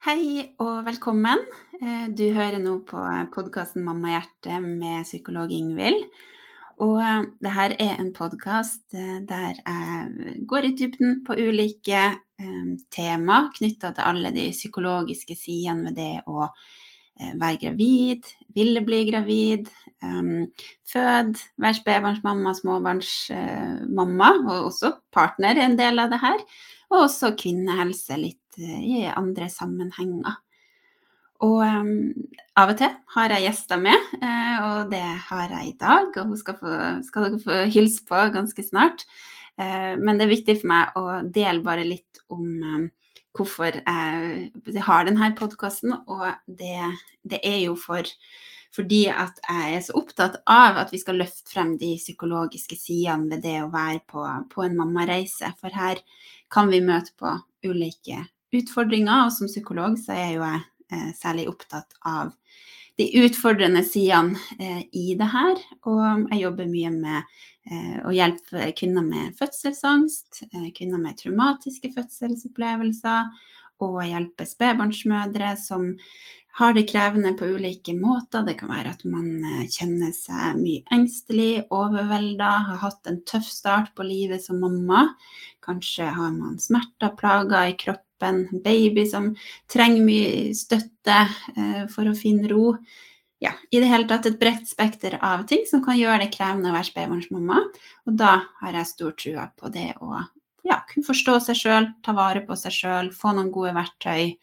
Hei og velkommen. Eh, du hører nå på podkasten Mamma hjerte med psykolog Ingvild. Og eh, det her er en podkast eh, der jeg går i dybden på ulike tema knytta til alle de psykologiske sidene ved det å være gravid, ville bli gravid, føde, være spedbarnsmamma, småbarnsmamma, og også partner er en del av det her. Og også kvinnehelse litt i andre sammenhenger. Og um, av og til har jeg gjester med, uh, og det har jeg i dag. Og hun skal, få, skal dere få hilse på ganske snart. Uh, men det er viktig for meg å dele bare litt om um, hvorfor jeg, har denne podkasten. Og det, det, er jo for, fordi at jeg er så opptatt av at vi skal løfte frem de psykologiske sidene ved det å være på, på en mammareise. For her kan vi møte på ulike utfordringer, og som psykolog så er jo jeg eh, særlig opptatt av de utfordrende sidene eh, i det her. Og jeg jobber mye med eh, å hjelpe kvinner med fødselsangst, eh, kvinner med traumatiske fødselsopplevelser, og hjelpe spedbarnsmødre som har det krevende på ulike måter. Det kan være at man eh, kjenner seg mye engstelig, overvelda, har hatt en tøff start på livet som mamma. Kanskje har man smerter, plager i kroppen baby som trenger mye støtte eh, for å finne ro. Ja, i det hele tatt et bredt spekter av ting som kan gjøre det krevende å være spedbarnsmamma. Og da har jeg stor trua på det å ja, kunne forstå seg sjøl, ta vare på seg sjøl, få noen gode verktøy,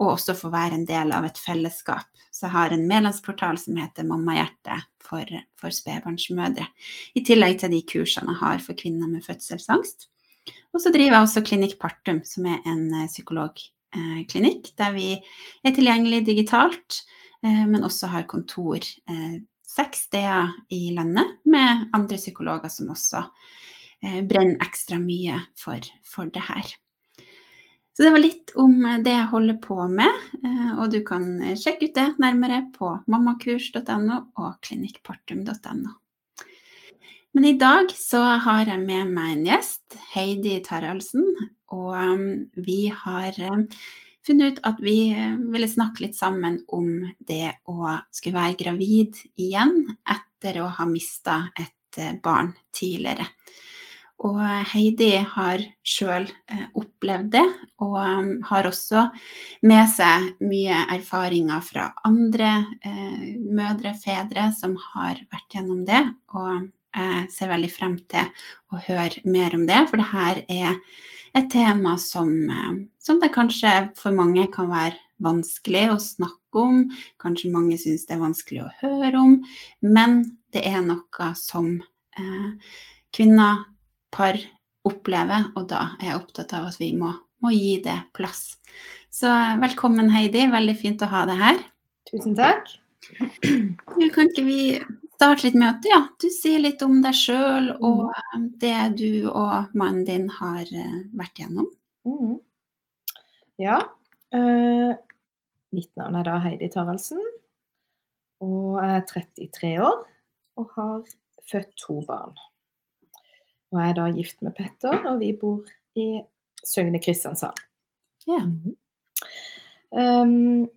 og også få være en del av et fellesskap. Så jeg har en medlemsportal som heter Mammahjerte for, for spedbarnsmødre. I tillegg til de kursene jeg har for kvinner med fødselsangst. Og så driver jeg også Klinikk Partum, som er en eh, psykologklinikk der vi er tilgjengelig digitalt, eh, men også har kontor eh, seks steder i landet med andre psykologer som også brenner ekstra mye for, for det her. Så det var litt om det jeg holder på med, og du kan sjekke ut det nærmere på mammakurs.no og klinikkpartum.no. Men i dag så har jeg med meg en gjest, Heidi Taraldsen. Og vi har funnet ut at vi ville snakke litt sammen om det å skulle være gravid igjen etter å ha mista et barn tidligere. Og Heidi har sjøl uh, opplevd det, og um, har også med seg mye erfaringer fra andre mødre, fedre, som har vært gjennom det. Og jeg ser veldig frem til å høre mer om det, for det her er et tema som, eh, som, det kanskje for mange kan være vanskelig å snakke om. Kanskje mange syns det er vanskelig å høre om. Men det er noe som eh, kvinner, par, opplever, og da er jeg opptatt av at vi må, må gi det plass. Så velkommen, Heidi. Veldig fint å ha deg her. Tusen takk. Kan ikke vi starte litt med at ja, du sier litt om deg sjøl og mm. det du og mannen din har uh, vært gjennom. Mm. Ja. Uh, mitt navn er da Heidi Taraldsen. Og jeg er 33 år og har født to barn. Og jeg er da gift med Petter, og vi bor i Søgne Kristiansand. Ja. Um,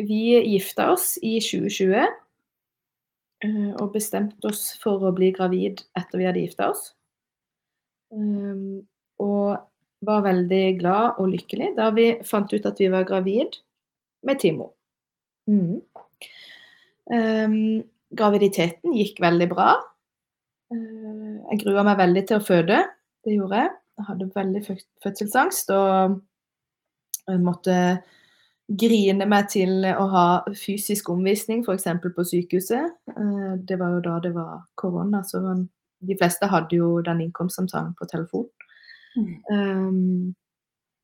vi gifta oss i 2020. Eh, og bestemte oss for å bli gravid etter vi hadde gifta oss. Um, og var veldig glad og lykkelig da vi fant ut at vi var gravid med Timo. Mm. Um, graviditeten gikk veldig bra. Uh, jeg grua meg veldig til å føde. Det gjorde jeg. Jeg hadde veldig fødselsangst og måtte grine meg til å ha fysisk omvisning, f.eks. på sykehuset. Eh, det var jo da det var korona, så de fleste hadde jo den innkomstsamtalen på telefon. Mm. Um,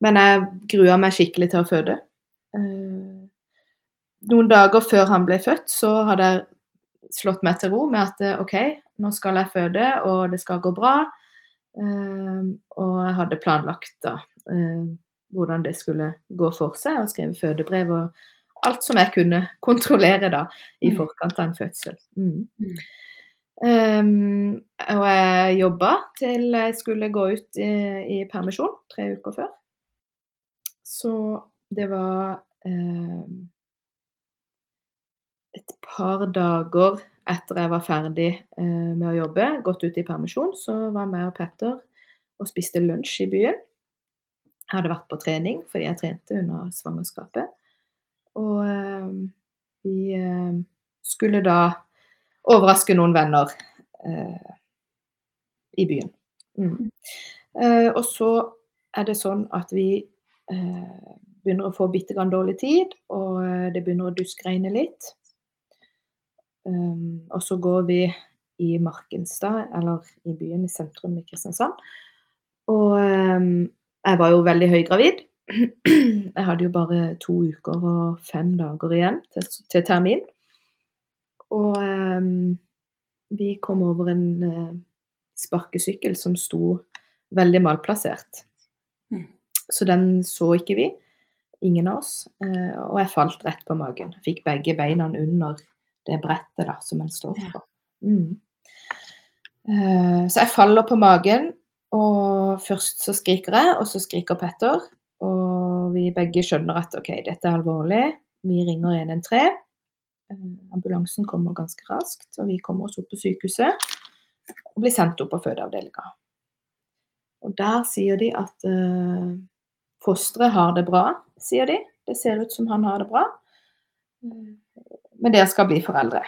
men jeg grua meg skikkelig til å føde. Uh, noen dager før han ble født, så hadde jeg slått meg til ro med at OK, nå skal jeg føde, og det skal gå bra. Uh, og jeg hadde planlagt da uh, hvordan det skulle gå for seg, og skrevet fødebrev og alt som jeg kunne kontrollere da i mm. forkant av en fødsel. Mm. Um, og jeg jobba til jeg skulle gå ut i, i, permisjon tre uker før. Så Det var eh, et par dager etter jeg var ferdig eh, med å jobbe, gått ut i permisjon, så var jeg og Petter og spiste lunsj i byen. Jeg hadde vært på trening fordi jeg trente under svangerskapet. Og eh, vi eh, skulle da overraske noen venner eh, i byen. Mm. Eh, og så er det sånn at vi eh, begynner å få bitte grann dårlig tid, og det begynner å duskregne litt. Um, og så går vi i Markenstad, eller i byen i sentrum i Kristiansand. Og um, jeg var jo veldig høygravid. Jeg hadde jo bare to uker og fem dager igjen til, til termin. Og um, vi kom over en uh, sparkesykkel som sto veldig malplassert. Mm. Så den så ikke vi. Ingen av oss. Uh, og jeg falt rett på magen. Fikk begge beina under det brettet da, som en står på. Mm. Uh, så jeg faller på magen, og først så skriker jeg, og så skriker Petter. Og vi begge skjønner at OK, dette er alvorlig. Vi ringer 113. Uh, ambulansen kommer ganske raskt, og vi kommer oss opp på sykehuset og blir sendt opp på fødeavdelinga. Og der sier de at uh, fosteret har det bra, sier de. Det ser ut som han har det bra men dere skal bli foreldre.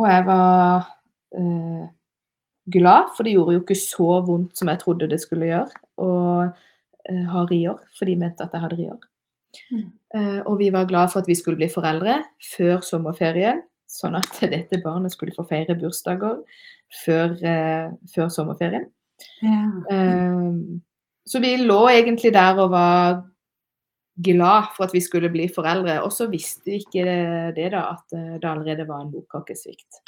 Og jeg var eh, glad, for det gjorde jo ikke så vondt som jeg trodde det skulle gjøre å eh, ha rier, for de mente at jeg hadde rier. Mm. Eh, og vi var glad for at vi skulle bli foreldre før sommerferien, sånn at dette barnet skulle få feire bursdager før, eh, før sommerferien. Ja. Eh, så vi lå egentlig der og var glad for at vi skulle bli foreldre. Og så visste vi ikke det da, at det allerede var en morkakesvikt.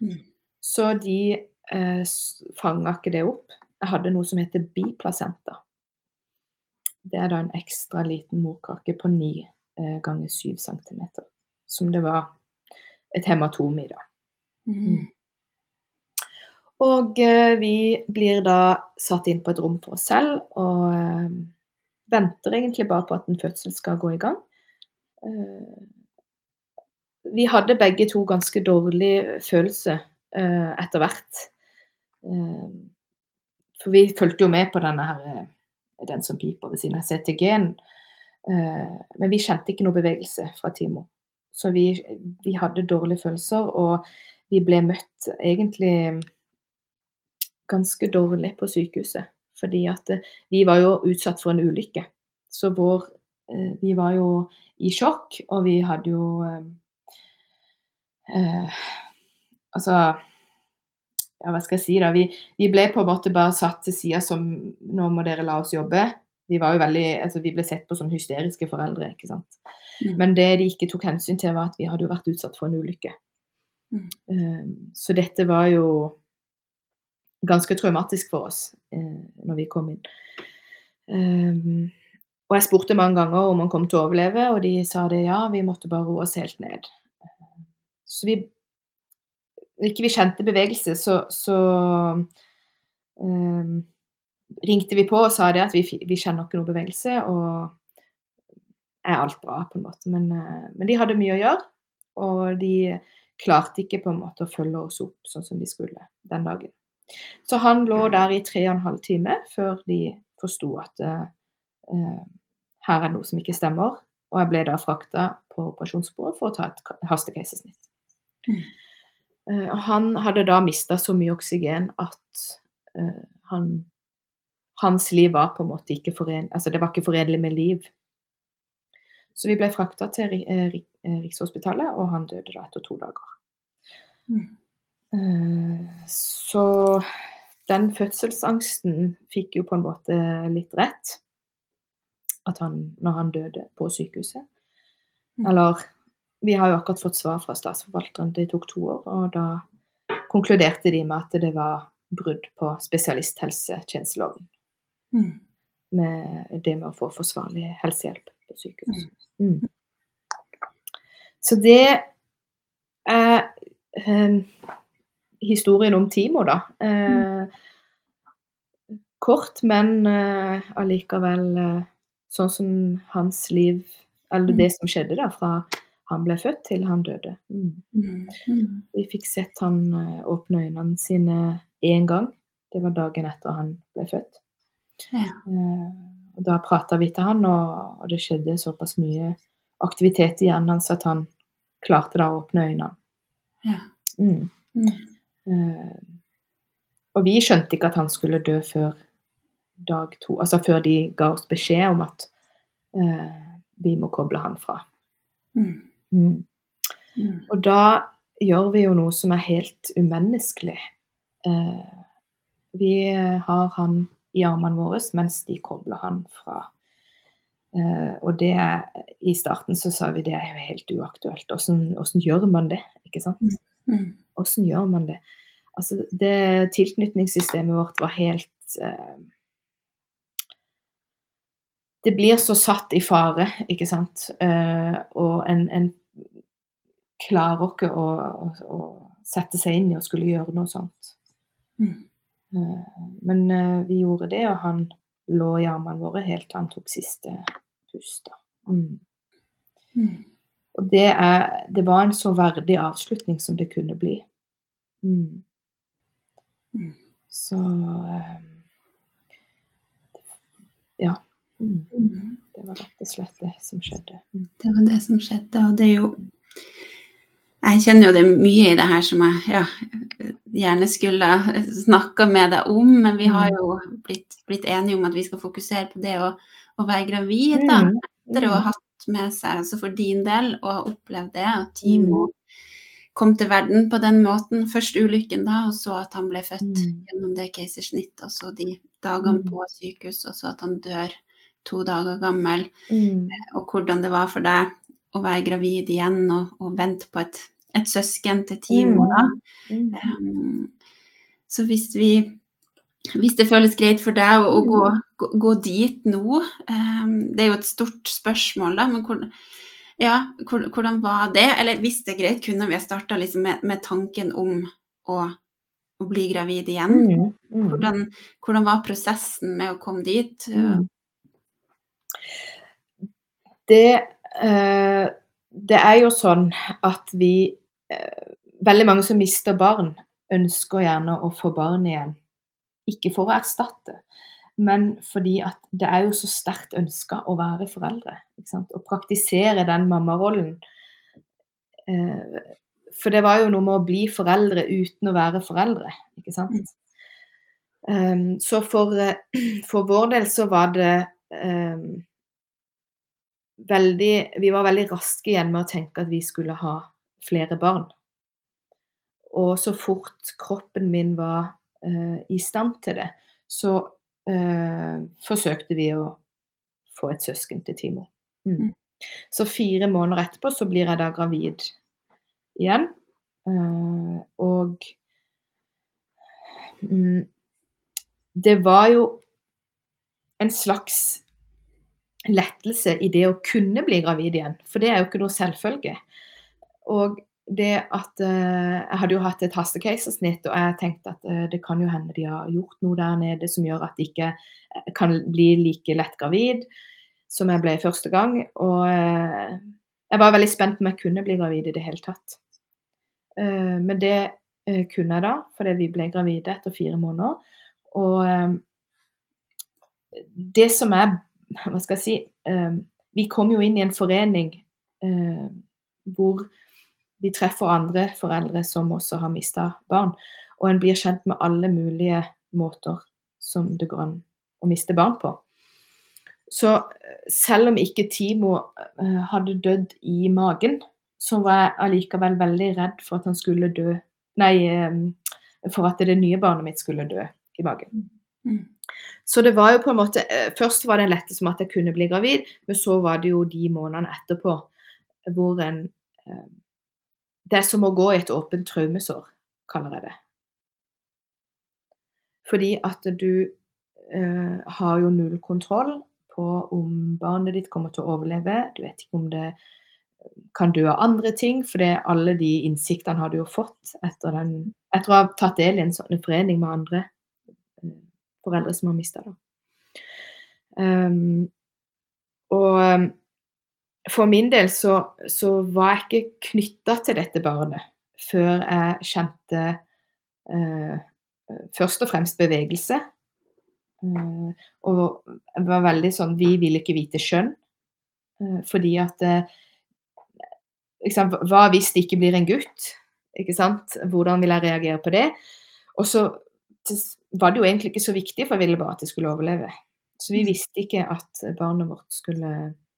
Mm. Så de eh, fanga ikke det opp. Jeg hadde noe som heter biplacenta. Det er da en ekstra liten morkake på 9 eh, ganger 7 cm. Som det var et hematom i, da. Mm. Og eh, vi blir da satt inn på et rom for oss selv. og eh, venter egentlig bare på at en fødsel skal gå i gang. Eh, vi hadde begge to ganske dårlig følelse eh, etter hvert. Eh, for vi fulgte jo med på denne her, den som piper ved siden av CTG-en. Men vi kjente ikke noe bevegelse fra Timo. Så vi, vi hadde dårlige følelser, og vi ble møtt egentlig ganske dårlig på sykehuset. Fordi at eh, vi var jo utsatt for en ulykke. Så vår eh, Vi var jo i sjokk, og vi hadde jo eh, eh, Altså ja, hva skal jeg si da, vi, vi, ble på en måte bare satt til side som nå må dere la oss jobbe. Vi var jo veldig, altså vi ble sett på som hysteriske foreldre. ikke sant. Mm. Men det de ikke tok hensyn til, var at vi hadde jo vært utsatt for en ulykke. Mm. Um, så dette var jo ganske traumatisk for oss eh, når vi kom inn. Um, og jeg spurte mange ganger om han kom til å overleve, og de sa det ja, vi måtte bare roe oss helt ned. Så vi ikke vi kjente bevegelse, så, så um, ringte vi på og sa det at vi, vi kjenner ikke noe bevegelse, og er alt bra, på en måte. Men, uh, men de hadde mye å gjøre, og de klarte ikke på en måte å følge oss opp sånn som de skulle den dagen. Så han lå der i tre og en halv time før de forsto at uh, her er noe som ikke stemmer. Og jeg ble da frakta på operasjonsbordet for å ta et hastekeisersnitt. Mm. Uh, han hadde da mista så mye oksygen at uh, han, hans liv var på en måte ikke forenlig Altså det var ikke forenlig med liv. Så vi ble frakta til Rikshospitalet, og han døde da etter to dager. Mm. Eh, så den fødselsangsten fikk jo på en måte litt rett. At han, når han døde på sykehuset. Mm. Eller Vi har jo akkurat fått svar fra statsforvalteren, det tok to år. Og da konkluderte de med at det var brudd på spesialisthelsetjenesteloven. Mm. Med det med å få forsvarlig helsehjelp på sykehus. Mm. mm. Så det er um, historien om Timo, da. Eh, kort, men eh, allikevel eh, sånn som hans liv Eller Mm. det som skjedde da, fra han ble født til han døde. Mm. Mm. Mm. Vi fikk sett han åpne øynene sine én gang. Det var dagen etter han ble født. Ja. Eh, da prata vi til han, og, og det skjedde såpass mye aktivitet i hjernen hans at han klarte da å åpne øynene. Ja. Mm. Mm. Eh, og vi skjønte ikke at han skulle dø før dag to, altså før de ga oss beskjed om at eh, vi må koble han fra. Mm. Mm. Mm. Og da gjør vi jo noe som er helt umenneskelig. Eh, vi har han i armene våre mens de kobler han fra. Eh, og det I starten så sa vi det er jo helt uaktuelt. Åssen gjør man det? ikke sant? Mm. Hvordan gjør man det? Altså, det tilknytningssystemet vårt var helt eh, Det blir så satt i fare, ikke sant. Eh, og en, en klarer ikke å, å, å, sette seg inn i å skulle gjøre noe sånt. Mm. Eh, men eh, vi gjorde det, og han lå i armene våre helt til han tok siste pust. da. Mm. Mm. Og det, er, det var en så verdig avslutning som det kunne bli. Mm. Mm. Så eh, Ja. Mm. Mm. Det var rett og slett det som skjedde. Mm. Det var det som skjedde, og det er jo Jeg kjenner jo det er mye i det her som jeg ja, gjerne skulle snakka med deg om, men vi har jo blitt, blitt enige om at vi skal fokusere på det å, å være gravid. da, etter å ha hatt med seg, altså for din del, og ha opplevd det, at Timo kom til verden på den måten. Først ulykken, da, og så at han ble født Mm. gjennom det keisersnitt, og så de dagene Mm. på sykehus, og så at han dør to dager gammel. Mm. Og hvordan det var for deg å være gravid igjen og, og vente på et, et søsken til Timo. da. Mm. Um, så hvis vi hvis det føles greit for deg å, å gå, gå, gå dit nå um, Det er jo et stort spørsmål, da, men hvor, ja, hvor, hvordan var det? Eller hvis det er greit, kunne vi starta liksom med, med tanken om å, å bli gravid igjen? Mm. Mm. Hvordan, hvordan var prosessen med å komme dit? Mm. Det, uh, det er jo sånn at vi uh, Veldig mange som mister barn, ønsker gjerne å få barn igjen. Ikke for å erstatte, men fordi at det er jo så sterkt ønska å være foreldre. Å praktisere den mammarollen. Eh, for det var jo noe med å bli foreldre uten å være foreldre, ikke sant. Um, så for, eh, for vår del så var det um, veldig Vi var veldig raske igjen med å tenke at vi skulle ha flere barn. Og så fort kroppen min var eh, i stand til det, så eh, forsøkte vi å få et søsken til Timo. Mm. Mm. Så fire måneder etterpå så blir jeg da gravid igjen. Eh, og mm, det var jo en slags lettelse i det å kunne bli gravid igjen, for det er jo ikke noe selvfølge. Og det at eh, Jeg hadde jo hatt et hastekeisersnitt, og jeg tenkte at eh, det kan jo hende de har gjort noe der nede som gjør at de ikke eh, kan bli like lett gravid som jeg ble første gang. Og jeg var veldig spent på om jeg kunne bli gravid i det hele tatt. Men det kunne jeg da, fordi vi ble gravide etter fire måneder. Og det som er Hva skal jeg si Vi kom jo inn i en forening hvor vi treffer andre foreldre som også har mista barn. Og en blir kjent med alle mulige måter som det går an å miste barn på. Så eh, selv om ikke Timo eh, hadde dødd i magen, så var jeg allikevel veldig redd for at han skulle dø Nei, eh, for at det nye barnet mitt skulle dø i magen. Mm. Så det var jo på en måte Først var det en lettelse med at jeg kunne bli gravid, men så var det jo de månedene etterpå hvor en Det er som å gå i et åpent traumesår, kaller jeg det. Fordi at du eh, har jo null kontroll på om barnet ditt kommer til å overleve. Du vet ikke om det kan dø av andre ting, for det, alle de innsiktene har du jo fått etter, den, etter å ha tatt del i en sånn forening med andre eh, foreldre som har mista det. Um, og for min del så, så var jeg ikke knytta til dette barnet før jeg kjente eh, først og fremst bevegelse. Eh, og det var veldig sånn Vi ville ikke vite skjønn. Eh, fordi at liksom, Hva hvis det ikke blir en gutt? Ikke sant? Hvordan vil jeg reagere på det? Og så var det jo egentlig ikke så viktig, for jeg ville bare at det skulle overleve. Så vi mm. visste ikke at barnet vårt skulle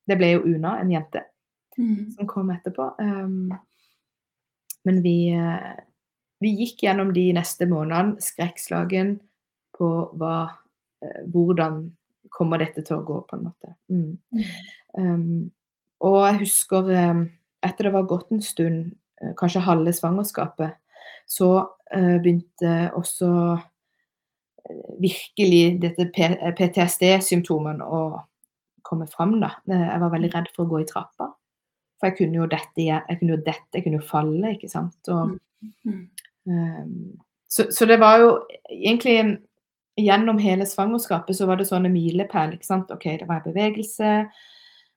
Det ble jo Una, en jente, mm. som kom etterpå. Um, men vi, uh, vi gikk gjennom de neste månedene skrekkslagen på hva, uh, hvordan kommer dette til å gå, på en måte. Mm. Um, og jeg husker um, etter det var gått en stund, uh, kanskje halve svangerskapet, så begynte også virkelig dette PTSD-symptomene å komme fram. Da. Jeg var veldig redd for å gå i trappa. For jeg kunne jo dette, jeg kunne jo, dette, jeg kunne jo falle, ikke sant. Og, um, så, så, det var jo egentlig Gjennom hele svangerskapet så var det sånne milepæl. ikke sant? OK, det var bevegelse,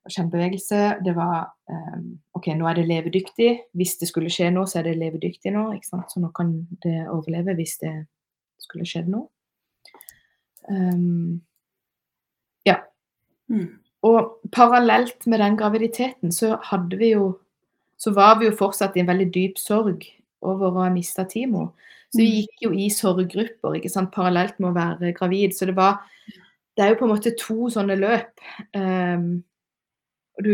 kjempebevegelse. Det var um, OK, nå er det levedyktig. Hvis det skulle skje noe, så er det levedyktig nå. ikke sant? Så nå kan det overleve hvis det skulle skjedd noe. Um, ja. Mm. Og parallelt med den graviditeten så hadde vi jo Så var vi jo fortsatt i en veldig dyp sorg over å ha mista Timo. Så vi mm. gikk jo i sorggrupper ikke sant, parallelt med å være gravid. Så det var Det er jo på en måte to sånne løp. Um, og du,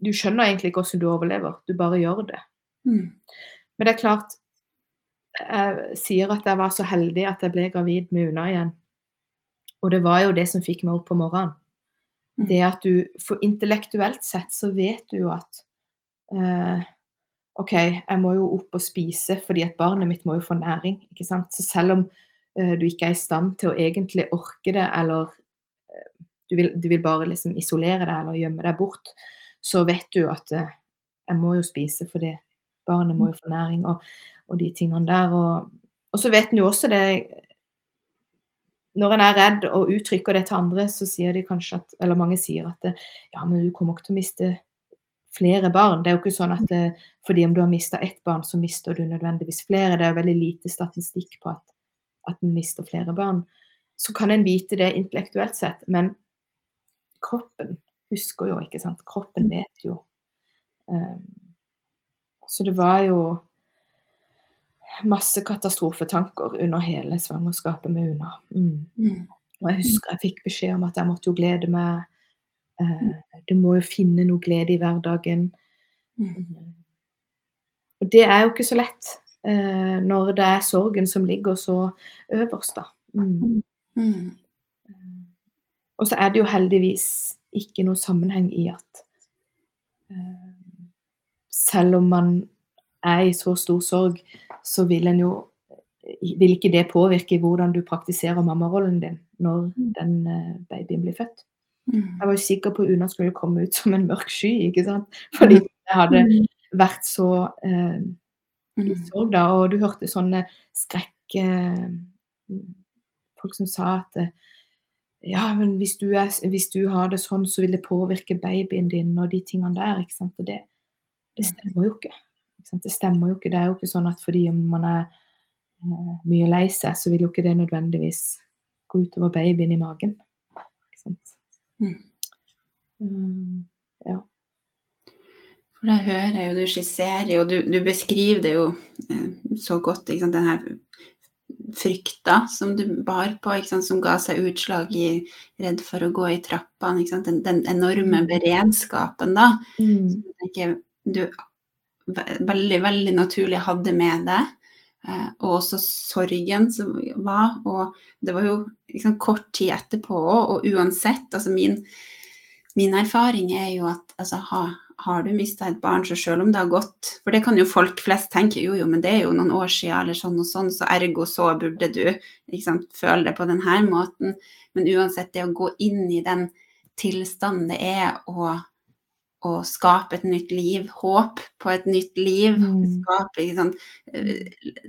du, skjønner egentlig ikke hvordan du overlever. Du bare gjør det. Mm. Men det er klart Jeg sier at jeg var så heldig at jeg ble gravid med Una igjen. Og det var jo det som fikk meg opp på morgenen. Det at du For intellektuelt sett så vet du jo at eh, OK, jeg må jo opp og spise fordi at barnet mitt må jo få næring. ikke sant? Så selv om eh, du ikke er i stand til å egentlig orke det, eller eh, du, vil, du, vil, bare liksom isolere deg eller gjemme deg bort, så vet du at eh, jeg må jo spise fordi barnet må jo få næring, og, og de tingene der. Og, og så vet en jo også det når en er redd og uttrykker det til andre, så sier de kanskje at Eller mange sier at ja, men du kommer ikke til å miste flere barn. Det er jo ikke sånn at fordi om du har mista ett barn, så mister du nødvendigvis flere. Det er veldig lite statistikk på at, at en mister flere barn. Så kan en vite det intellektuelt sett, men kroppen husker jo, ikke sant. Kroppen vet jo. Um, så det var jo masse katastrofetanker under hele svangerskapet med Una. Mm. Mm. Og jeg husker jeg fikk beskjed om at jeg måtte jo glede meg. Eh, du må jo finne noe glede i hverdagen. Mm. Og det er jo ikke så lett eh, når det er sorgen som ligger så øverst, da. Mm. Mm. Og så er det jo heldigvis ikke noe sammenheng i at eh, selv om man er i så stor sorg, så vil en jo vil ikke det påvirke hvordan du praktiserer mammarollen din når mm. den uh, babyen blir født. Mm. Jeg var jo sikker på at Una skulle komme ut som en mørk sky, ikke sant. Fordi jeg det hadde vært så eh, i sorg, da. Og du hørte sånne skrekk... eh, folk som sa at ja, men hvis du, er, hvis du, har det sånn, så vil det påvirke babyen din og de tingene der. ikke sant? Og det, det stemmer jo ikke. Det stemmer jo ikke. Det er jo ikke sånn at fordi man er uh, mye lei seg, så vil jo ikke det nødvendigvis gå utover babyen i magen. Mm. Um, ja. For da hører jeg jo, du skisserer jo, du, du beskriver det jo eh, så godt, ikke sant, den her frykta som du bar på, ikke sant, som ga seg utslag i redd for å gå i trappene. Den, den, enorme mm. beredskapen da. Mm. Ikke, du veldig, veldig naturlig hadde med det. Eh, og også sorgen som var. Og det var jo liksom, kort tid etterpå òg, og uansett altså min, min, erfaring er jo at altså, ha, har du mista et barn, så selv om det har gått For det kan jo folk flest tenke, jo jo, men det er jo noen år siden, eller sånn og sånn, så ergo så burde du liksom, føle det på denne måten. Men uansett, det å gå inn i den tilstanden det er å å skape et nytt liv, håp på et nytt liv. Mm. Skape, sånn,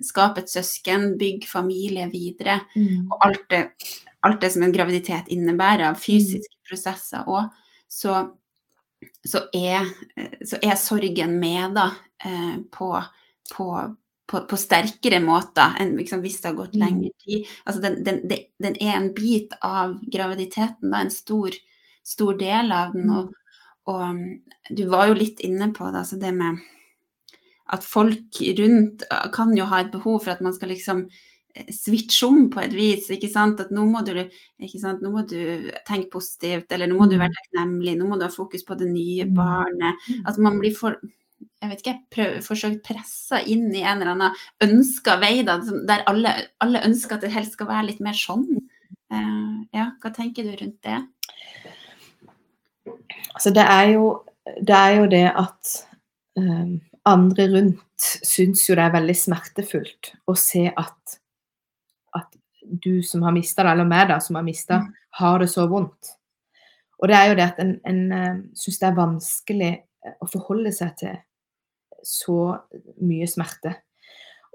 skape, et søsken, bygge familie videre. Mm. Og alt det, alt det, som en graviditet innebærer av fysiske mm. prosesser òg. Så så, er, så er sorgen med da, eh, på, på, på, på, sterkere måter enn liksom, hvis det har gått Mm. lengre tid. Altså, den, den, den, den er en bit av graviditeten, da, en stor, stor del av den. Mm. Og, og um, du var jo litt inne på det, altså det med at folk rundt uh, kan jo ha et behov for at man skal liksom eh, switche om på et vis. ikke sant? At nå må du, ikke sant? Nå må du tenke positivt, eller nå må du være takknemlig, nå må du ha fokus på det nye Mm. barnet. Mm. At man blir for jeg vet ikke, prøv, forsøkt pressa inn i en eller annen ønska vei, da, der alle, alle ønsker at det helst skal være litt mer sånn. Uh, ja, hva tenker du rundt det? Altså, det er jo det, er jo det at um, andre rundt syns jo det er veldig smertefullt å se at, at du som har mista det, eller meg da, som har mista, Mm. har det så vondt. Og det er jo det at en, en uh, syns det er vanskelig eh, å forholde seg til så mye smerte.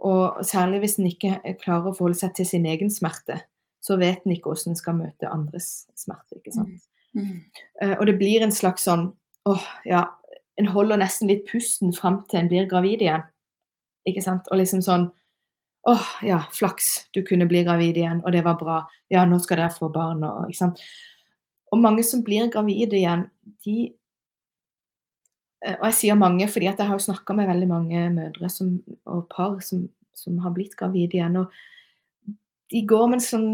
Og særlig hvis en ikke klarer å forholde seg til sin egen smerte, så vet en ikke hvordan en skal møte andres smerte. ikke sant? Mm. Eh, og det blir en slags sånn åh, ja, En holder nesten litt pusten fram til en blir gravid igjen. Ikke sant? Og liksom sånn åh, ja, flaks, du kunne bli gravid igjen, og det var bra. Ja, nå skal dere få barn, og ikke sant. Og mange som blir gravide igjen, de eh, Og jeg sier mange fordi at jeg har snakka med veldig mange mødre som, og par som, som har blitt gravide igjen. Og de går med en sånn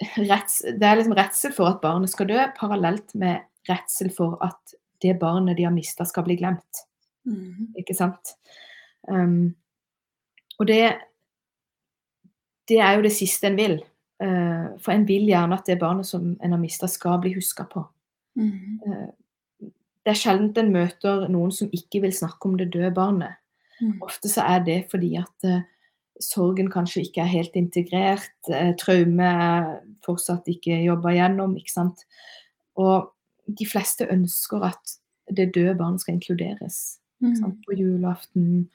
rets, Det er liksom redsel for at barnet skal dø, parallelt med redsel for at det barnet de har mista, skal bli glemt. Mm. Ikke sant? Um, og det Det er jo det siste en vil. Uh, for en vil gjerne at det barnet som en har mista, skal bli huska på. Mm. Uh, det er sjelden en møter noen som ikke vil snakke om det døde barnet. Mm. Ofte så er det fordi at uh, sorgen kanskje ikke er helt integrert, uh, traume fortsatt ikke jobba gjennom, ikke sant. Og de fleste ønsker at det døde barnet skal inkluderes. Mm. På julaften,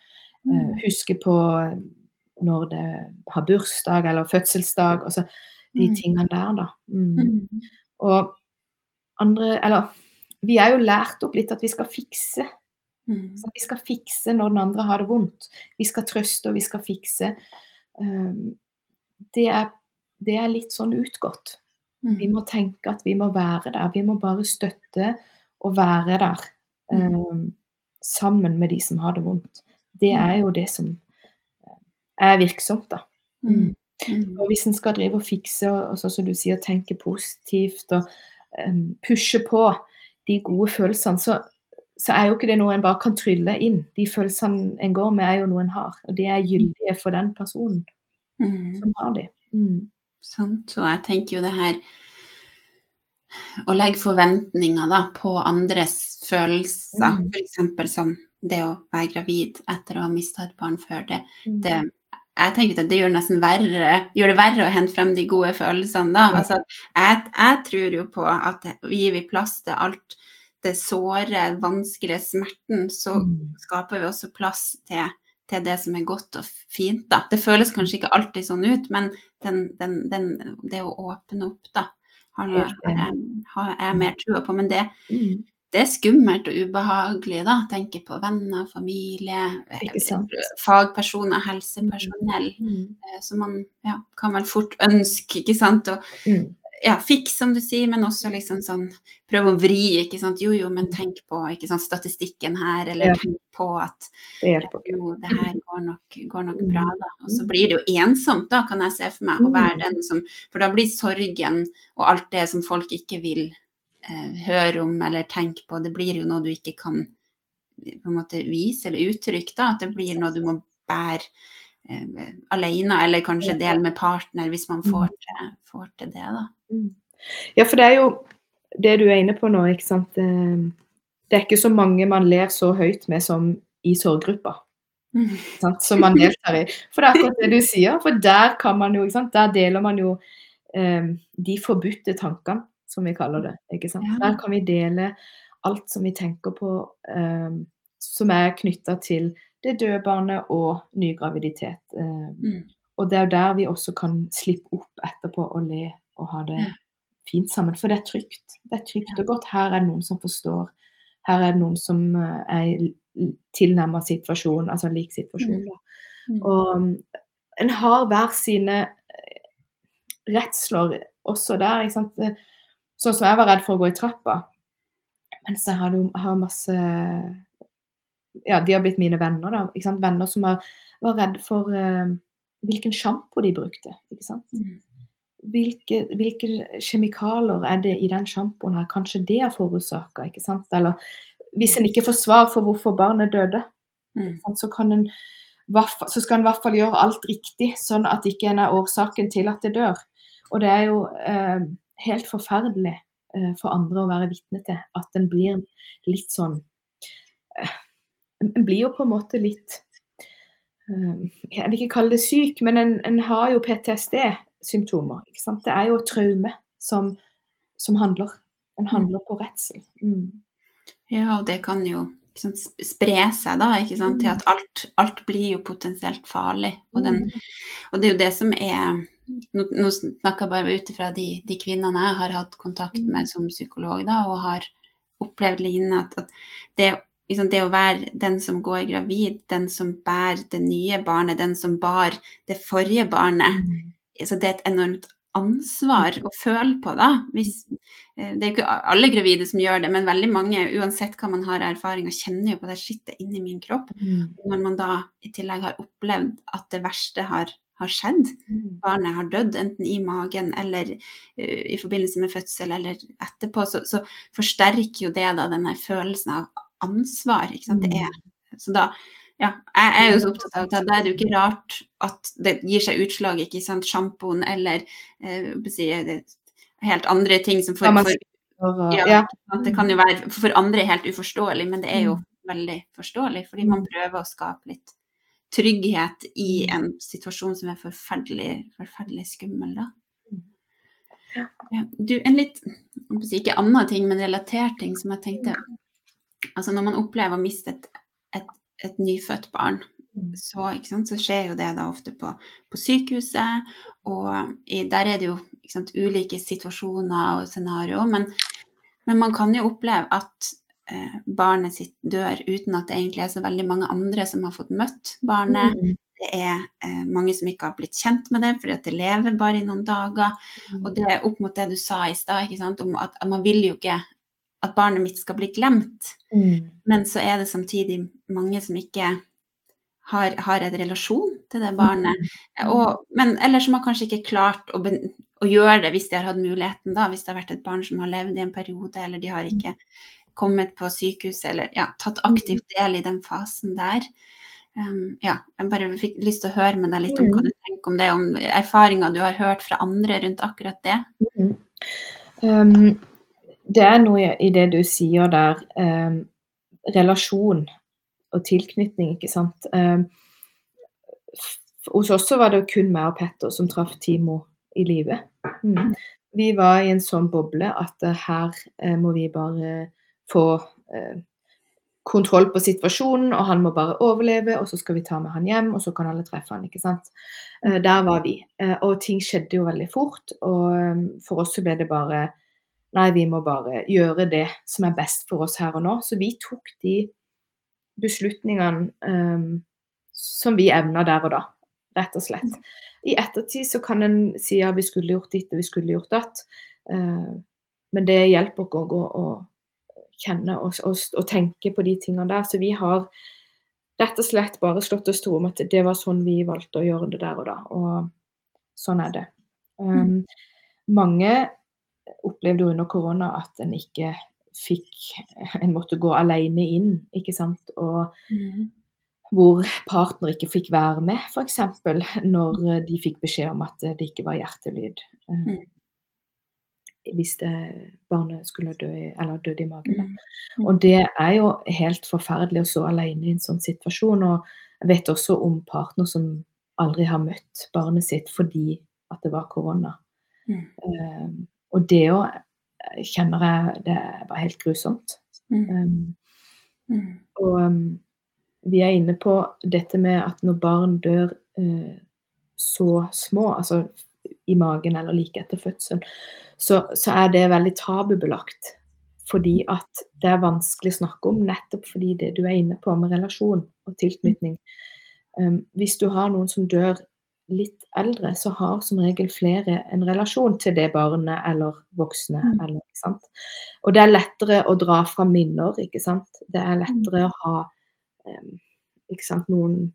Mm. eh, huske på når det har bursdag eller fødselsdag. Altså de Mm. tingene der, da. Mm. Mm. Og andre Eller vi er jo lært opp litt at vi skal fikse. Mm. Så vi skal fikse når den andre har det vondt. Vi skal trøste og vi skal fikse. Um, det, er, det er litt sånn utgått. Vi Mm. må tenke at vi må være der. Vi må bare støtte og være der Mm. um, sammen med de som har det vondt. Det Mm. er jo det som eh, er virksomt, da. Mm. Mm. Og hvis en skal drive og fikse og, og sånn som du sier, tenke positivt og um, pushe på de gode følelsene, så, så er jo ikke det noe en bare kan trylle inn. De følelsene en går med, er jo noe en har. Og det er gyldige for den personen Mm. som har de. Mm. Sant. Og jeg tenker jo det her å legge forventninger da, på andres følelser, Mm. f.eks. som det å være gravid etter å ha mista et barn før det, Mm. det jeg tenker at det gjør, verre, gjør det verre å hente frem de gode følelsene da. Altså, jeg, jeg tror jo på at gir vi plass til alt det såre, vanskelige, smerten, så Mm. skaper vi også plass til, til det som er godt og fint. Da. Det føles kanskje ikke alltid sånn ut, men den, den, den, det å åpne opp, da, har, jeg, har jeg mer trua på. Men det, Mm. det er skummelt og ubehagelig, da. Tenke på venner, familie, fagpersoner, helsepersonell. Mm. Eh, Så man ja, kan vel fort ønske, ikke sant, Og Mm. Ja, fikse, som du sier, men også liksom sånn prøve å vri, ikke sant. Jo, jo, men tenk på ikke sant, statistikken her, eller Ja. tenk på at Det jo, det her går nok, går nok Mm. bra, da. Og så blir det jo ensomt, da, kan jeg se for meg, å være Mm. den som For da blir sorgen og alt det som folk ikke vil eh, høre om eller tenke på, det blir jo noe du ikke kan på en måte vise eller uttrykke, da. At det blir noe du må bære alene, eller kanskje dele med partner, hvis man får til, får til det, da. Mm. Ja, for det er jo det du er inne på nå, ikke sant. Eh, Det er ikke så mange man ler så høyt med som i sorggruppa. Mm. Sant? Som man deltar i. For det er akkurat det du sier. For der kan man jo, ikke sant. Der deler man jo eh, de forbudte tankene, som vi kaller det. ikke sant. Der kan vi dele alt som vi tenker på eh, som er knytta til det døde barnet og ny graviditet. Eh, Mm. og det er jo der vi også kan slippe opp etterpå og le og ha det fint sammen. For det er trygt. Det er trygt og godt. Her er det noen som forstår Her er det noen som eh, er tilnærma situasjon, altså lik situasjon. Da. Mm. Og mm, en har hver sine eh, redsler også der. Sånn som jeg var redd for å gå i trappa. Mens jeg har masse Ja, de har blitt mine venner, da. Ikke sant? Venner som har, var redd for uh, hvilken sjampo de brukte. Ikke sant? Mm. hvilke, hvilke kjemikalier er det i den sjampoen her? Kanskje det er forårsaka, ikke sant? Eller hvis en ikke får svar for hvorfor barnet døde, Mm. så, kan en, så skal en i hvert fall gjøre alt riktig, sånn at ikke en er årsaken til at det dør. Og det er jo eh, helt forferdelig eh, for andre å være vitne til at en blir litt sånn eh, En blir jo på en måte litt eh, Jeg vil ikke kalle det syk, men en, en har jo PTSD-symptomer. Det er jo traume som, som handler. En handler på redsel. Mm. Ja, og det kan jo sant, spre seg da, ikke sant, til at alt, alt blir jo potensielt farlig. Og, den, og det er jo det som er Nå, nå snakker jeg bare ut ifra de, de kvinnene jeg har hatt kontakt med som psykolog, da, og har opplevd lignende, at, at det, liksom, det å være den som går gravid, den som bærer det nye barnet, den som bar det forrige barnet, så det er et enormt ansvar å føle på, da. Hvis, eh, det er jo ikke alle gravide som gjør det, men veldig mange, uansett hva man har erfaringer, kjenner jo på det skittet inni min kropp. Mm. Når man da i tillegg har opplevd at det verste har, har skjedd, Mm. barnet har dødd enten i magen eller uh, i forbindelse med fødsel eller etterpå, så, så forsterker jo det da denne følelsen av ansvar. Ikke sant? Det er, så da, ja, jeg er jo så opptatt av at da er det jo ikke rart at det gir seg utslag, ikke sant, sjampoen eller eh, si, helt andre ting som for, for, ja, det kan jo være for andre helt uforståelig, men det er jo veldig forståelig, fordi man Mm. prøver å skape litt trygghet i Mm. en situasjon som er forferdelig, forferdelig skummel, da. Mm. Ja, du, en litt, ikke annen ting, men relatert ting som jeg tenkte Altså når man opplever å miste et, et, et nyfødt barn, Mm. så, sant, så skjer jo det da ofte på, på sykehuset, og i, der er det jo sant, ulike situasjoner og scenarioer, men, men man kan jo oppleve at eh, barnet sitt dør uten at det egentlig er så veldig mange andre som har fått møtt barnet. Mm. Det er eh, mange som ikke har blitt kjent med det, fordi at det lever bare i noen dager. Og det er opp mot det du sa i stad, om at, at man vil jo ikke at barnet mitt skal bli glemt. Mm. Men så er det samtidig mange som ikke har, har en relasjon til det barnet. Og, men eller som har kanskje ikke klart å, å gjøre det hvis de har hatt muligheten, da, hvis det har vært et barn som har levd i en periode, eller de har ikke kommet på sykehuset, eller ja, tatt aktivt del i den fasen der. Um, ja, jeg bare fikk lyst til å høre med deg litt om hva du tenker om det, om erfaringer du har hørt fra andre rundt akkurat det. Mm. Um, det er noe i- det du sier der, Eh, relasjon og tilknytning, ikke sant. Eh, hos oss var det kun meg og Petter som traff Timo i live. Mm. Vi var i en sånn boble at eh, her eh, må vi bare få eh, kontroll på situasjonen, og han må bare overleve, og så skal vi ta med han hjem, og så kan alle treffe han, ikke sant. Eh, der var vi. Og ting skjedde jo veldig fort, og eh, for oss så ble det bare Nei, vi må bare gjøre det som er best for oss her og nå. Så vi tok de beslutningene um, som vi evna der og da, rett og slett. I ettertid så kan en si ja, vi skulle gjort ditt og vi skulle gjort datt. Uh, men det hjelper ikke å gå og kjenne og, og, og tenke på de tingene der. Så vi har rett og slett bare slått oss til ro om at det var sånn vi valgte å gjøre det der og da. Og sånn er det. Um, mange opplevde under korona at en ikke fikk En måtte gå alene inn, ikke sant. Og hvor partner ikke fikk være med, f.eks. når de fikk beskjed om at det ikke var hjertelyd. eh, Mm. Hvis det barnet skulle dø eller døde i magen. Mm. Og det er jo helt forferdelig å stå alene i en sånn situasjon. Og jeg vet også om partner som aldri har møtt barnet sitt fordi at det var korona. Mm. Eh, og det òg kjenner jeg det var helt grusomt. Mm. Um, Mm. og um, vi er inne på dette med at når barn dør uh, så små, altså i magen eller like etter fødsel, så, så er det veldig tabubelagt fordi at det er vanskelig å snakke om, nettopp fordi det du er inne på med relasjon og tilknytning. Um, hvis du har noen som dør litt eldre, så har som regel flere en relasjon til det barnet eller voksne. Mm. Eller? Og det er lettere å dra fra minner, ikke sant. Det er lettere å ha ikke sant, noen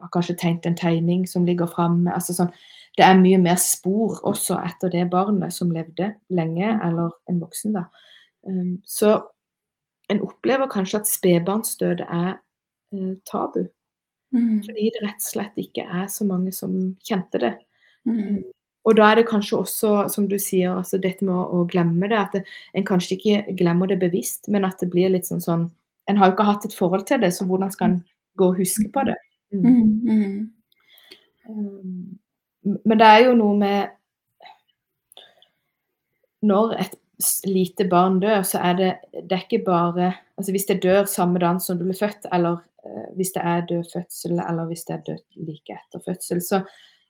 har kanskje tegnet en tegning som ligger framme. Altså sånn, det er mye mer spor også etter det barnet som levde lenge, eller en voksen. da. Så en opplever kanskje at spedbarnsdød er uh, tabu. Mm. Fordi det rett og slett ikke er så mange som kjente det. Mm. Og da er det kanskje også, som du sier, altså dette med å, å glemme det. At det, en kanskje ikke glemmer det bevisst, men at det blir litt sånn sånn En har jo ikke hatt et forhold til det, så hvordan skal en gå og huske på det? Mm. Mm. Mm. Um, men det er jo noe med Når et lite barn dør, så er det, det er ikke bare altså Hvis det dør samme dag som du ble født, eller hvis det er død fødsel, eller hvis det er dødt like etter fødsel, så,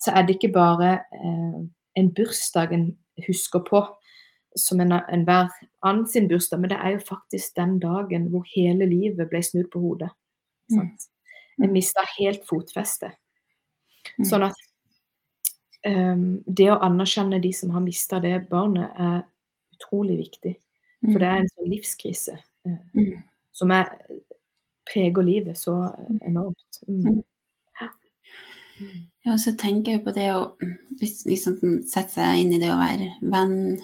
så er det ikke bare eh, en bursdag en husker på som en- enhver annen sin bursdag, men det er jo faktisk den dagen hvor hele livet ble snudd på hodet. Mm. Sant? En mista helt fotfeste. Mm. Sånn at um, det å anerkjenne de som har mista det barnet, er utrolig viktig. For det er en sånn livskrise eh, Mm. som er, preger livet så enormt. Mm. Mm. Ja, og så tenker jeg på det å liksom sette seg inn i det å være venn,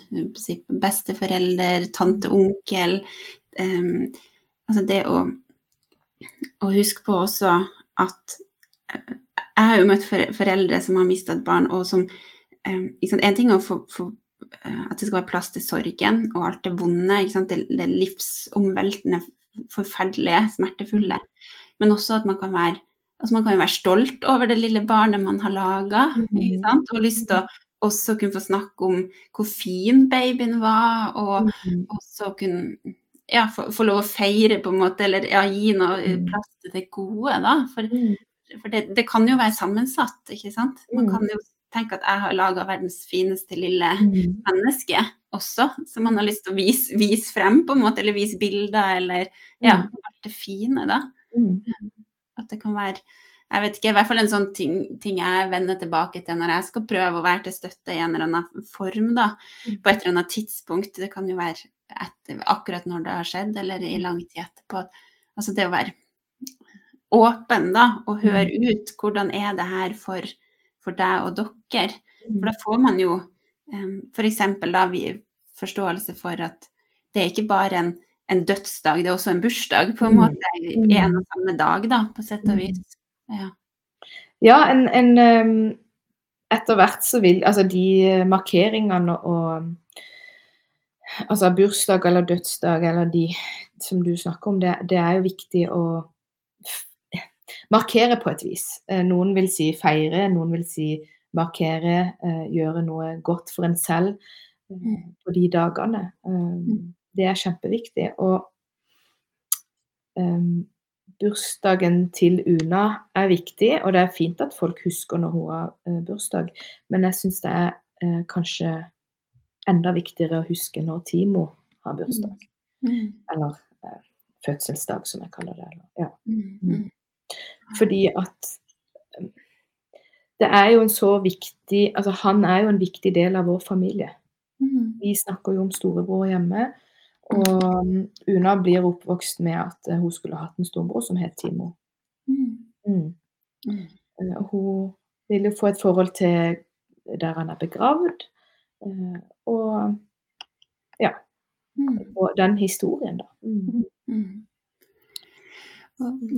besteforelder, tante, onkel Um, Altså det å, å huske på også at eh, Jeg har jo møtt foreldre som har mista et barn, og som um, liksom, En ting er å få, få eh, at det skal være plass til sorgen og alt det vonde, det, det livsomveltende, forferdelige, smertefulle, men også at man kan være Altså man kan være stolt over det lille barnet man har laga, Mm. og lyst til å også kunne få snakke om hvor fin babyen var, og Mm. også kunne ja, få, få lov å feire, på en måte, eller ja, gi noe Mm. plass til det gode, da. For, Mm. for det, det kan jo være sammensatt, ikke sant. Man Mm. kan jo tenke at jeg har laga verdens fineste lille menneske også, som man har lyst til å vise, vise frem, på en måte, eller vise bilder, eller ja, alt det fine, da. Mm. At det kan være jeg vet ikke, i hvert fall en sånn ting, ting jeg vender tilbake til når jeg skal prøve å være til støtte i en eller annen form, da. Mm. På et eller annet tidspunkt. Det kan jo være etter, akkurat når det har skjedd, eller i lang tid etterpå. Altså det å være åpen, da, og høre ut hvordan er det her for, for deg og dere. For da får man jo um, eksempel da vi forståelse for at det er ikke bare en, en dødsdag, det er også en bursdag, på en Mm. måte. I en og samme dag, da, på sett og vis. Ja. Ja, en, en ehm, Etter hvert så vil Altså de markeringene og Altså bursdag eller dødsdag eller de som du snakker om, det, det er jo viktig å markere på et vis. Eh, Noen vil si feire, noen vil si markere, eh, gjøre noe godt for en selv eh, Mm. på de dagene. Um, Mm. Det er kjempeviktig. Og bursdagen til Una er viktig, og det er fint at folk husker når hun har eh, bursdag, men jeg syns det er eh, kanskje enda viktigere å huske når Timo har bursdag. Mm. Eller eh, fødselsdag, som jeg kaller det. Ja. Fordi at eh, det er jo en så viktig Altså, han er jo en viktig del av vår familie. Mm. Vi snakker jo om storebror hjemme. Og um, Una blir oppvokst med at eh, hun skulle hatt en storebror som het Timo. Mm. Mm. Mm. Eh, hun vil jo få et forhold til der han er begravd. eh, og Mm. og den historien, da. Mm. Mm.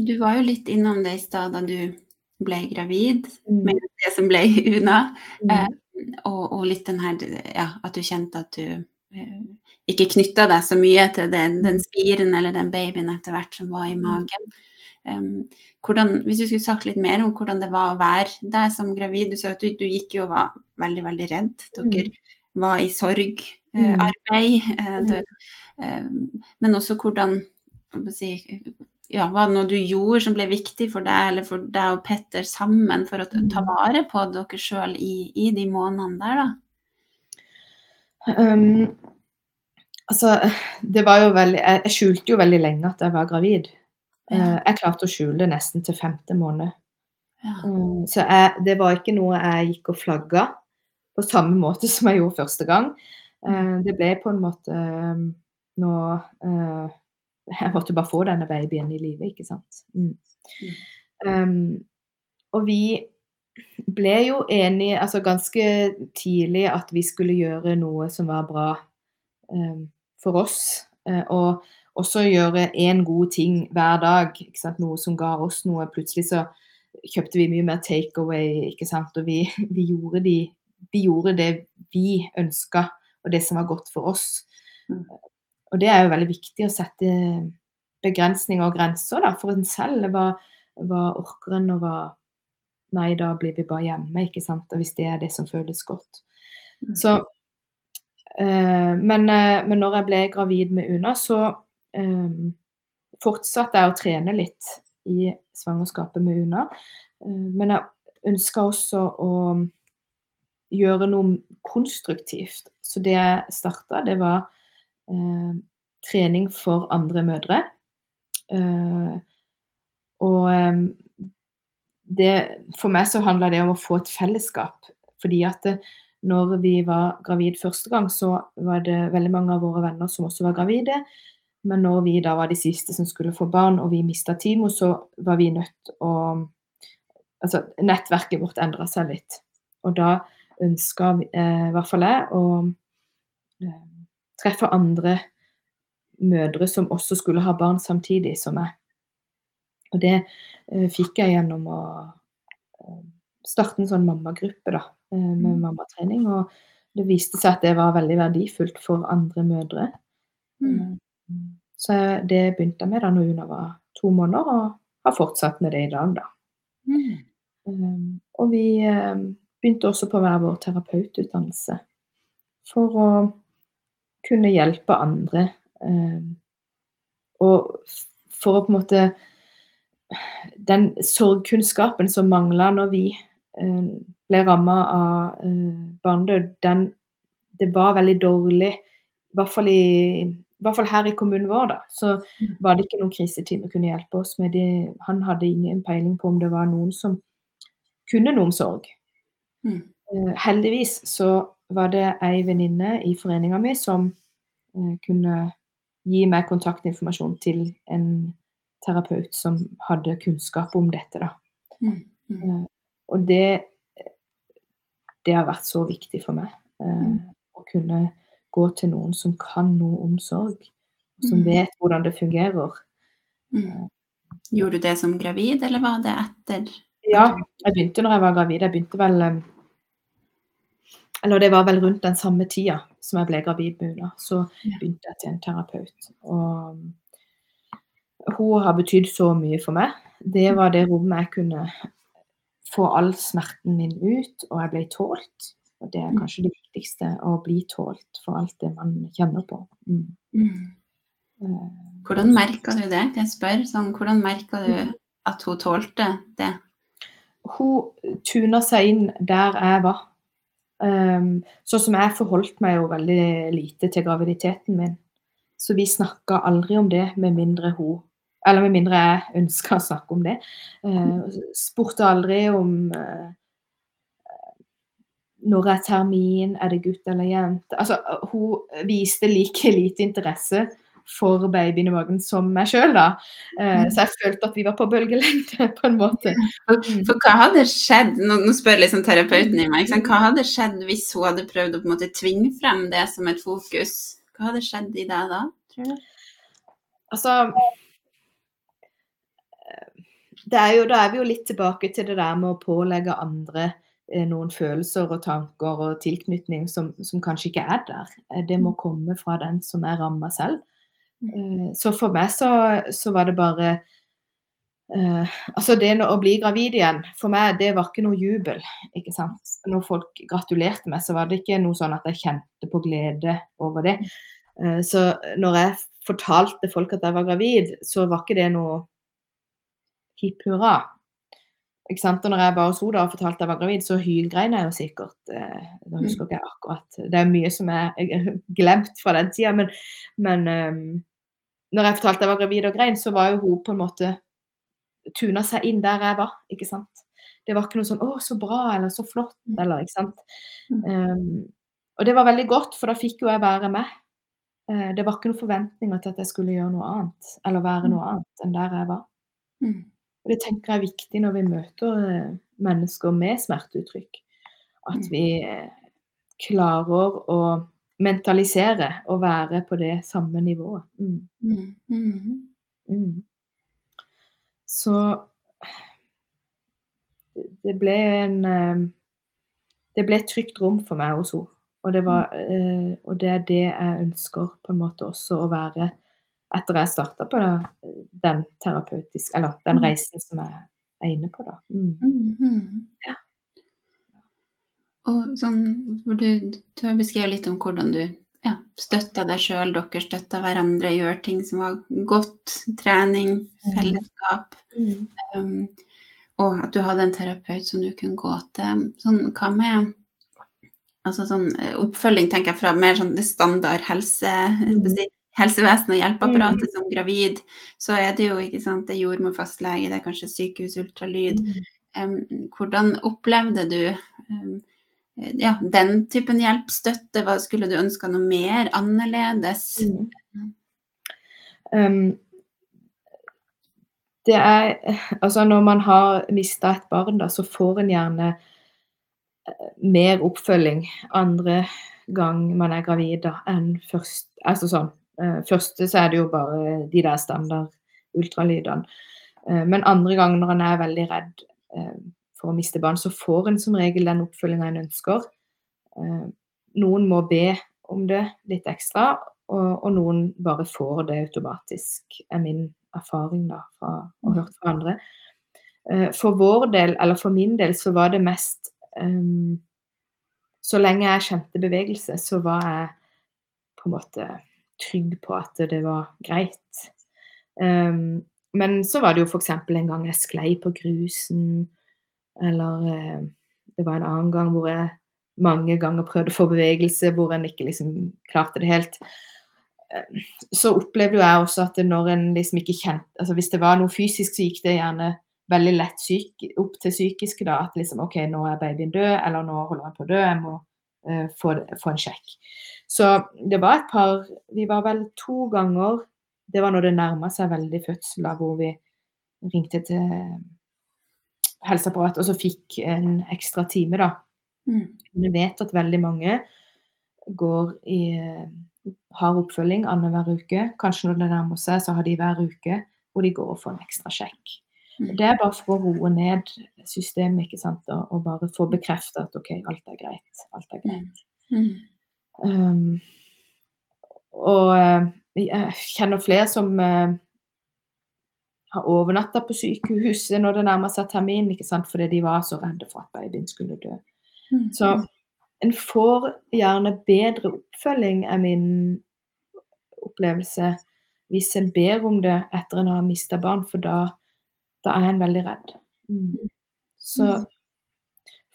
Du var jo litt innom det i stad da du ble gravid Mm. med det som ble Una. Mm. Eh, og, og litt den her ja, at du kjente at du eh, ikke knytta deg så mye til den, den spiren eller den babyen etter hvert som var i magen. Um, hvordan, hvis du skulle sagt litt mer om hvordan det var å være deg som gravid. Du sa at du, du gikk jo og var veldig, veldig redd. Dere var i sorgarbeid. Mm. arbeid, eh, eh, men også hvordan si, ja, Var det noe du gjorde som ble viktig for deg eller for deg og Petter sammen for å ta vare på dere sjøl i, i de månedene der, da? Um, Altså, det var jo veldig Jeg, jeg skjulte jo veldig lenge at jeg var gravid. Ja. Eh, jeg klarte å skjule nesten til femte måned. Ja. Um, så jeg, det var ikke noe jeg gikk og flagga på samme måte som jeg gjorde første gang. Uh, det ble på en måte um, nå eh, Jeg måtte bare få denne babyen i live, ikke sant. Mm. Um, og vi ble jo enige altså ganske tidlig at vi skulle gjøre noe som var bra um, for oss. Uh, og også gjøre én god ting hver dag. Noe som ga oss noe. Plutselig så kjøpte vi mye mer takeaway, ikke sant. Og vi, vi, gjorde de, vi, gjorde det vi ønska, og det som var godt for oss. Og det er jo veldig viktig å sette begrensninger og grenser da, for en selv. Hva, hva orker en, og hva Nei, da blir vi bare hjemme, ikke sant. Og hvis det er det som føles godt. Mm. Så eh, men, eh, men, når jeg ble gravid med Una, så eh, fortsatte jeg å trene litt i svangerskapet med Una. Men jeg ønska også å gjøre noe konstruktivt. Så det jeg starta, det var trening for andre mødre. Eh, og ehm, det, for meg så handla det om å få et fellesskap. Fordi at det, eh, når vi var gravid første gang, så var det veldig mange av våre venner som også var gravide. Men når vi da var de siste som skulle få barn, og vi mista Timo, så var vi nødt å Altså, nettverket vårt endra seg litt. Og da ønska eh, i hvert fall jeg å eh, treffe andre mødre som også skulle ha barn samtidig som meg. Og det eh, fikk jeg gjennom å uh, starte en sånn mammagruppe da, uh, med mm. mammatrening. Og det viste seg at det var veldig verdifullt for andre mødre. Mm. Så det begynte jeg med da når Una var to måneder, og har fortsatt med det i dag, da. Mm. Um, og vi begynte også på hver vår terapeututdannelse for å kunne hjelpe andre. Um, og for å på en måte den sorgkunnskapen som mangla når vi eh, ble ramma av eh, barnedød, den Det var veldig dårlig. I hvert fall, i, i hvert fall her i kommunen vår, da, så mm. var det ikke noen kriseteam som kunne hjelpe oss med det. Han hadde ingen peiling på om det var noen som kunne noe om sorg. Mm. Eh, heldigvis så var det ei venninne i foreninga mi som eh, kunne gi meg kontaktinformasjon til en terapeut som hadde kunnskap om dette. Da. Mm. Mm. Uh, og det, det har vært så viktig for meg. Mm. å kunne gå til noen som kan noe om sorg, som mm. vet hvordan det fungerer. Uh, Gjorde du det som gravid, eller var det etter? Ja, jeg begynte når jeg var gravid. Jeg begynte vel Eller det var vel rundt den samme tida som jeg ble gravid med Una. Så begynte jeg til en terapeut. Og hun har betydd så mye for meg. Det var det rommet jeg kunne få all smerten min ut, og jeg ble tålt. Og det er mm. kanskje det viktigste, å bli tålt for alt det man kjenner på. Mm. Mm. Eh, hvordan merka du det? Jeg spør sånn, hvordan merka du mm. at hun tålte det? Hun tuna seg inn der jeg var. Sånn som jeg forholdt meg jo veldig lite til graviditeten min. Så vi snakka aldri om det med mindre hun eller med mindre jeg ønska å snakke om det. Uh, spurte aldri om uh, når er termin, er det gutt eller jente? Altså, hun viste like lite interesse for babyen i magen som meg sjøl, da. Uh, så jeg følte at vi var på bølgelengde, på en måte. For, for hva hadde skjedd, nå, nå spør liksom terapeuten i meg, hva hadde skjedd hvis hun hadde prøvd å på en måte tvinge frem det som et fokus? Hva hadde skjedd i deg da, tror du? Altså, er jo, da er vi jo litt tilbake til det der med å pålegge andre eh, noen følelser og tanker og tilknytning som, som, kanskje ikke er der. Eh, det må mm. komme fra den som er ramma selv. Eh, så for meg så, så var det bare Uh, Altså det å bli gravid igjen, for meg det var ikke noe jubel. ikke sant? Når folk gratulerte meg, så var det ikke noe sånn at jeg kjente på glede over det. Uh, så når jeg fortalte folk at jeg var gravid, så var ikke det noe hipp hurra. Ikke sant? Og når jeg var hos henne og fortalte at jeg var gravid, så hylgrein jeg jo sikkert. Eh, nå husker ikke akkurat. Det er mye som er glemt fra den tida. Men, men um, når jeg fortalte jeg var gravid og grein, så var jo hun på en måte tuna seg inn der jeg var. ikke sant? Det var ikke noe sånn 'Å, så bra', eller 'så flott', eller ikke sant. Um, og det var veldig godt, for da fikk jo jeg være med. Uh, det var ikke noen forventninger til at jeg skulle gjøre noe annet, eller være noe annet enn der jeg var. Mm. Og Det tenker jeg er viktig når vi møter eh, mennesker med smerteuttrykk. At Mm. vi eh, klarer å mentalisere og være på det samme nivået. Mm. Mm. Mm. Mm. Så det ble en eh, Det ble et trygt rom for meg hos henne. Og det, var, eh, og det er det jeg ønsker på en måte også å være etter jeg starta på det, den terapeutiske Eller den Mm. reisen som jeg er inne på, da. Mm. Mm. -hmm. Ja. Og sånn, hvor du, du har beskrevet litt om hvordan du ja, støtta deg sjøl, dere støtta hverandre, gjør ting som var godt. Trening, fellesskap. Mm. Um, og at du hadde en terapeut som du kunne gå til. Sånn, hva med altså sånn, eh, oppfølging, tenker jeg, fra mer sånn det standard helse, si, helsevesen og hjelpeapparatet som gravid, så er det jo ikke sant, det er jordmor, fastlege, det er kanskje sykehus, ultralyd. Mm. Um, hvordan opplevde du um, ja, den typen hjelp, støtte? Hva skulle du ønska noe mer annerledes? Mm. Um, det er Altså, når man har mista et barn, da, så får en gjerne eh, mer oppfølging andre gang man er gravid da, enn først. Altså sånn. Eh, første så er det jo bare de der standard ultralydene. Eh, men andre gang når en er veldig redd eh, for å miste barn, så får en som regel den oppfølginga en ønsker. Noen må be om det litt ekstra, og, noen bare får det automatisk, er min erfaring da, fra og hørt fra andre. For vår del, eller for min del, så var det mest um, Så lenge jeg kjente bevegelse, så var jeg på en måte trygg på at det var greit. Um, men så var det jo f.eks. en gang jeg sklei på grusen, eller uh, det var en annen gang hvor jeg mange ganger prøvde å få bevegelse, hvor en ikke liksom klarte det helt. Eh, Så opplevde jo jeg også at når en liksom ikke kjente altså Hvis det var noe fysisk, så gikk det gjerne veldig lett syk, opp til psykiske. da, At liksom OK, nå er babyen død, eller nå holder han på å dø, jeg må uh, få, få en sjekk. Så det var et par Vi var vel to ganger Det var når det nærma seg veldig fødsel, da, hvor vi ringte til helseapparatet og så fikk en ekstra time, da. Mm. Vi vet at veldig mange går i har oppfølging annenhver uke. Kanskje når det nærmer seg, så har de hver uke hvor de går og får en ekstra sjekk. Mm. Det er bare for å roe ned systemet ikke sant? Og, og bare få bekreftet at OK, alt er greit. Alt er greit. Mm. Um, og eh, jeg kjenner flere som uh, har overnatta på sykehuset når det nærmer seg termin, ikke sant? fordi de var så redde for at babyen skulle dø. Mm. Så en får gjerne bedre oppfølging, er min opplevelse, hvis en ber om det etter en har mista barn, for da, da er en veldig redd. Mm. Så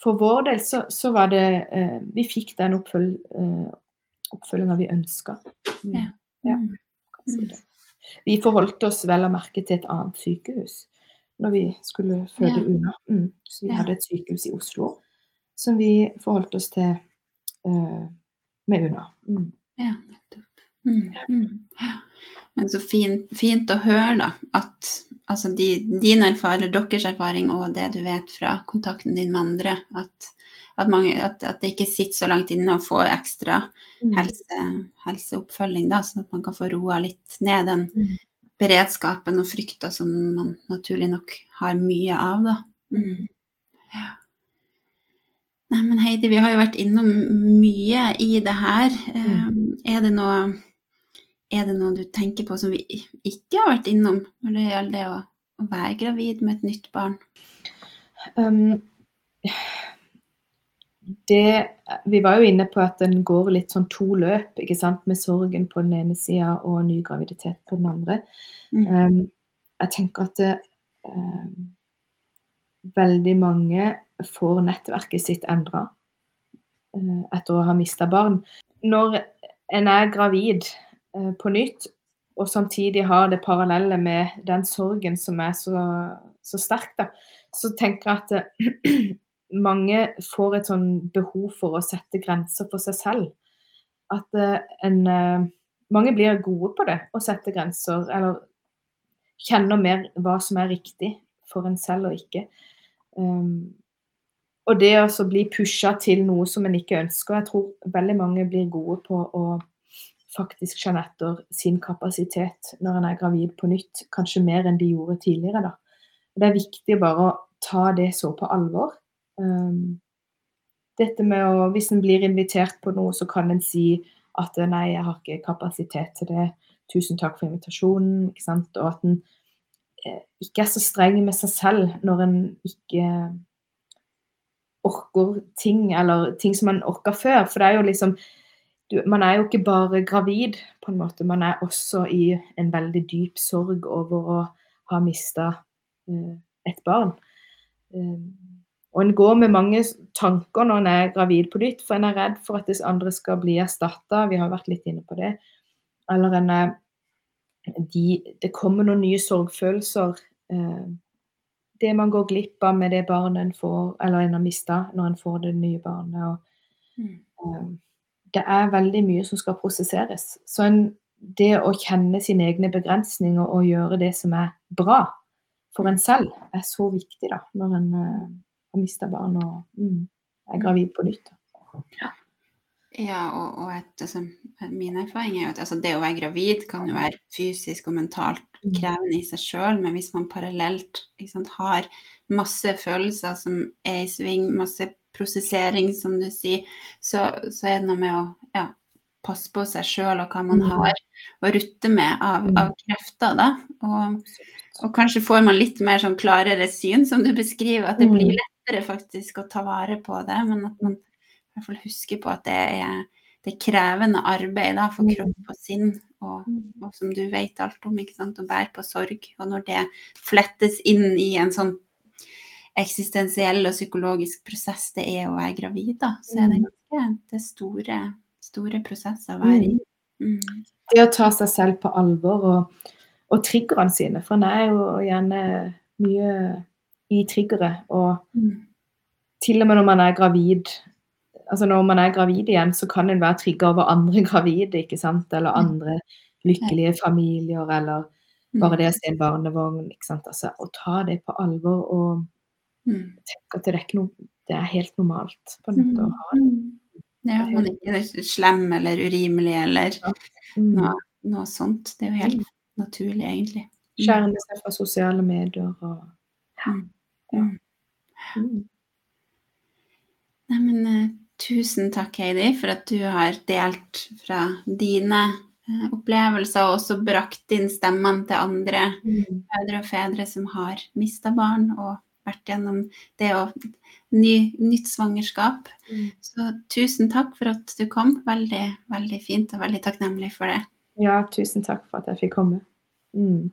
for vår del så, så var det eh, Vi fikk den oppfølg, eh, oppfølginga vi ønska. Mm. Ja. Ja, Mm. si. Vi forholdt oss vel å merke til et annet sykehus når vi skulle føde Ja. unna. Mm. Så vi Ja. hadde et sykehus i Oslo som vi forholdt oss til eh, med unna. Mm. Ja, nettopp. Mm. Mm. Ja. Men så fint, fint å høre, da, at altså de, din erfaring, deres erfaring og det du vet fra kontakten din med andre, at, at, mange, at, at det ikke sitter så langt inne å få ekstra Mm. helse, helseoppfølging, da, sånn at man kan få roa litt ned den Mm. beredskapen og frykta som man naturlig nok har mye av, da. Mm. Ja. Nei, men Heidi, vi har jo vært innom mye i det her. Mm. Er det noe er det noe du tenker på som vi ikke har vært innom når det gjelder det å, å være gravid med et nytt barn? Um, det, vi var jo inne på at den går litt sånn to løp, ikke sant? med sorgen på den ene sida og ny graviditet på den andre. Mm. Um, jeg tenker at um, veldig mange får nettverket sitt endra uh, etter å ha mista barn. Når en er gravid på nytt, og samtidig har det parallelle med den sorgen som er så, så sterk, da, så tenker jeg at eh, mange får et sånn behov for å sette grenser for seg selv. At eh, en eh, Mange blir gode på det, å sette grenser, eller kjenner mer hva som er riktig for en selv og ikke. Um, og det å bli pusha til noe som en ikke ønsker. Jeg tror veldig mange blir gode på å faktisk kjenne etter sin kapasitet når en er gravid på nytt, kanskje mer enn de gjorde tidligere. da. Det er viktig bare å ta det så på alvor. Um, dette med å Hvis en blir invitert på noe, så kan en si at nei, jeg har ikke kapasitet til det. Tusen takk for invitasjonen. ikke sant? Og at en eh, ikke er så streng med seg selv når en ikke orker ting, eller ting som en orka før. For det er jo liksom du, Man er jo ikke bare gravid, på en måte. Man er også i en veldig dyp sorg over å ha mista uh, et barn. Uh, og en går med mange tanker når en er gravid på nytt, for en er redd for at det andre skal bli erstatta. Vi har vært litt inne på det. Eller en er de, Det kommer noen nye sorgfølelser. Uh, det man går glipp av med det barnet en får, eller en har mista når en får det nye barnet. Og, mm. Det er veldig mye som skal prosesseres. Så en, det å kjenne sine egne begrensninger og gjøre det som er bra for en selv, er så viktig da, når en uh, har mista barn og mm, er gravid på nytt. Ja. Ja, og, og et, altså, min erfaring er jo at altså, det å være gravid kan jo være fysisk og mentalt mm. krevende i seg sjøl, men hvis man parallelt sant, har masse følelser som er i sving, masse prosessering, som du sier, så, så er det noe med å ja, passe på seg sjøl og hva man mm. har å rutte med av, av krefter. da, og og kanskje får man litt mer sånn klarere syn, som du beskriver, at det blir mm. lettere faktisk å ta vare på det. Men at man i hvert fall husker på at det er, det er krevende arbeid da, for mm. kropp og sinn, og, mm. og, som du vet alt om, ikke sant, å bære på sorg. Og når det flettes inn i en sånn eksistensiell og psykologisk prosess det er å være gravid, da, så er det ganske det store, store prosesser å være i. Mm. Det å ta seg selv på alvor og og triggerne sine. For en er jo gjerne mye i triggere. Og mm. til og med når man er gravid altså Når man er gravid igjen, så kan en være trigga over andre gravide, ikke sant? Eller mm. andre lykkelige familier, eller mm. bare det å se en barnevogn. ikke sant? Altså, Å ta det på alvor og tenke at det er, noe, det er helt normalt på en måte å ha det. Ja, man ikke er slem eller urimelig eller noe, noe sånt. Det er jo helt naturlig, egentlig. Mm. Skjerme seg fra sosiale medier og ja. Mm. ja. Mm. Nei, uh, tusen takk, Heidi, for at du har delt fra dine uh, opplevelser, og også brakt inn stemmene til andre mm. og fedre som har mista barn, og vært gjennom det og ny, nytt svangerskap. Mm. Så tusen takk for at du kom. Veldig, veldig fint, og veldig takknemlig for det. Ja, tusen takk for at jeg fikk komme. Mm.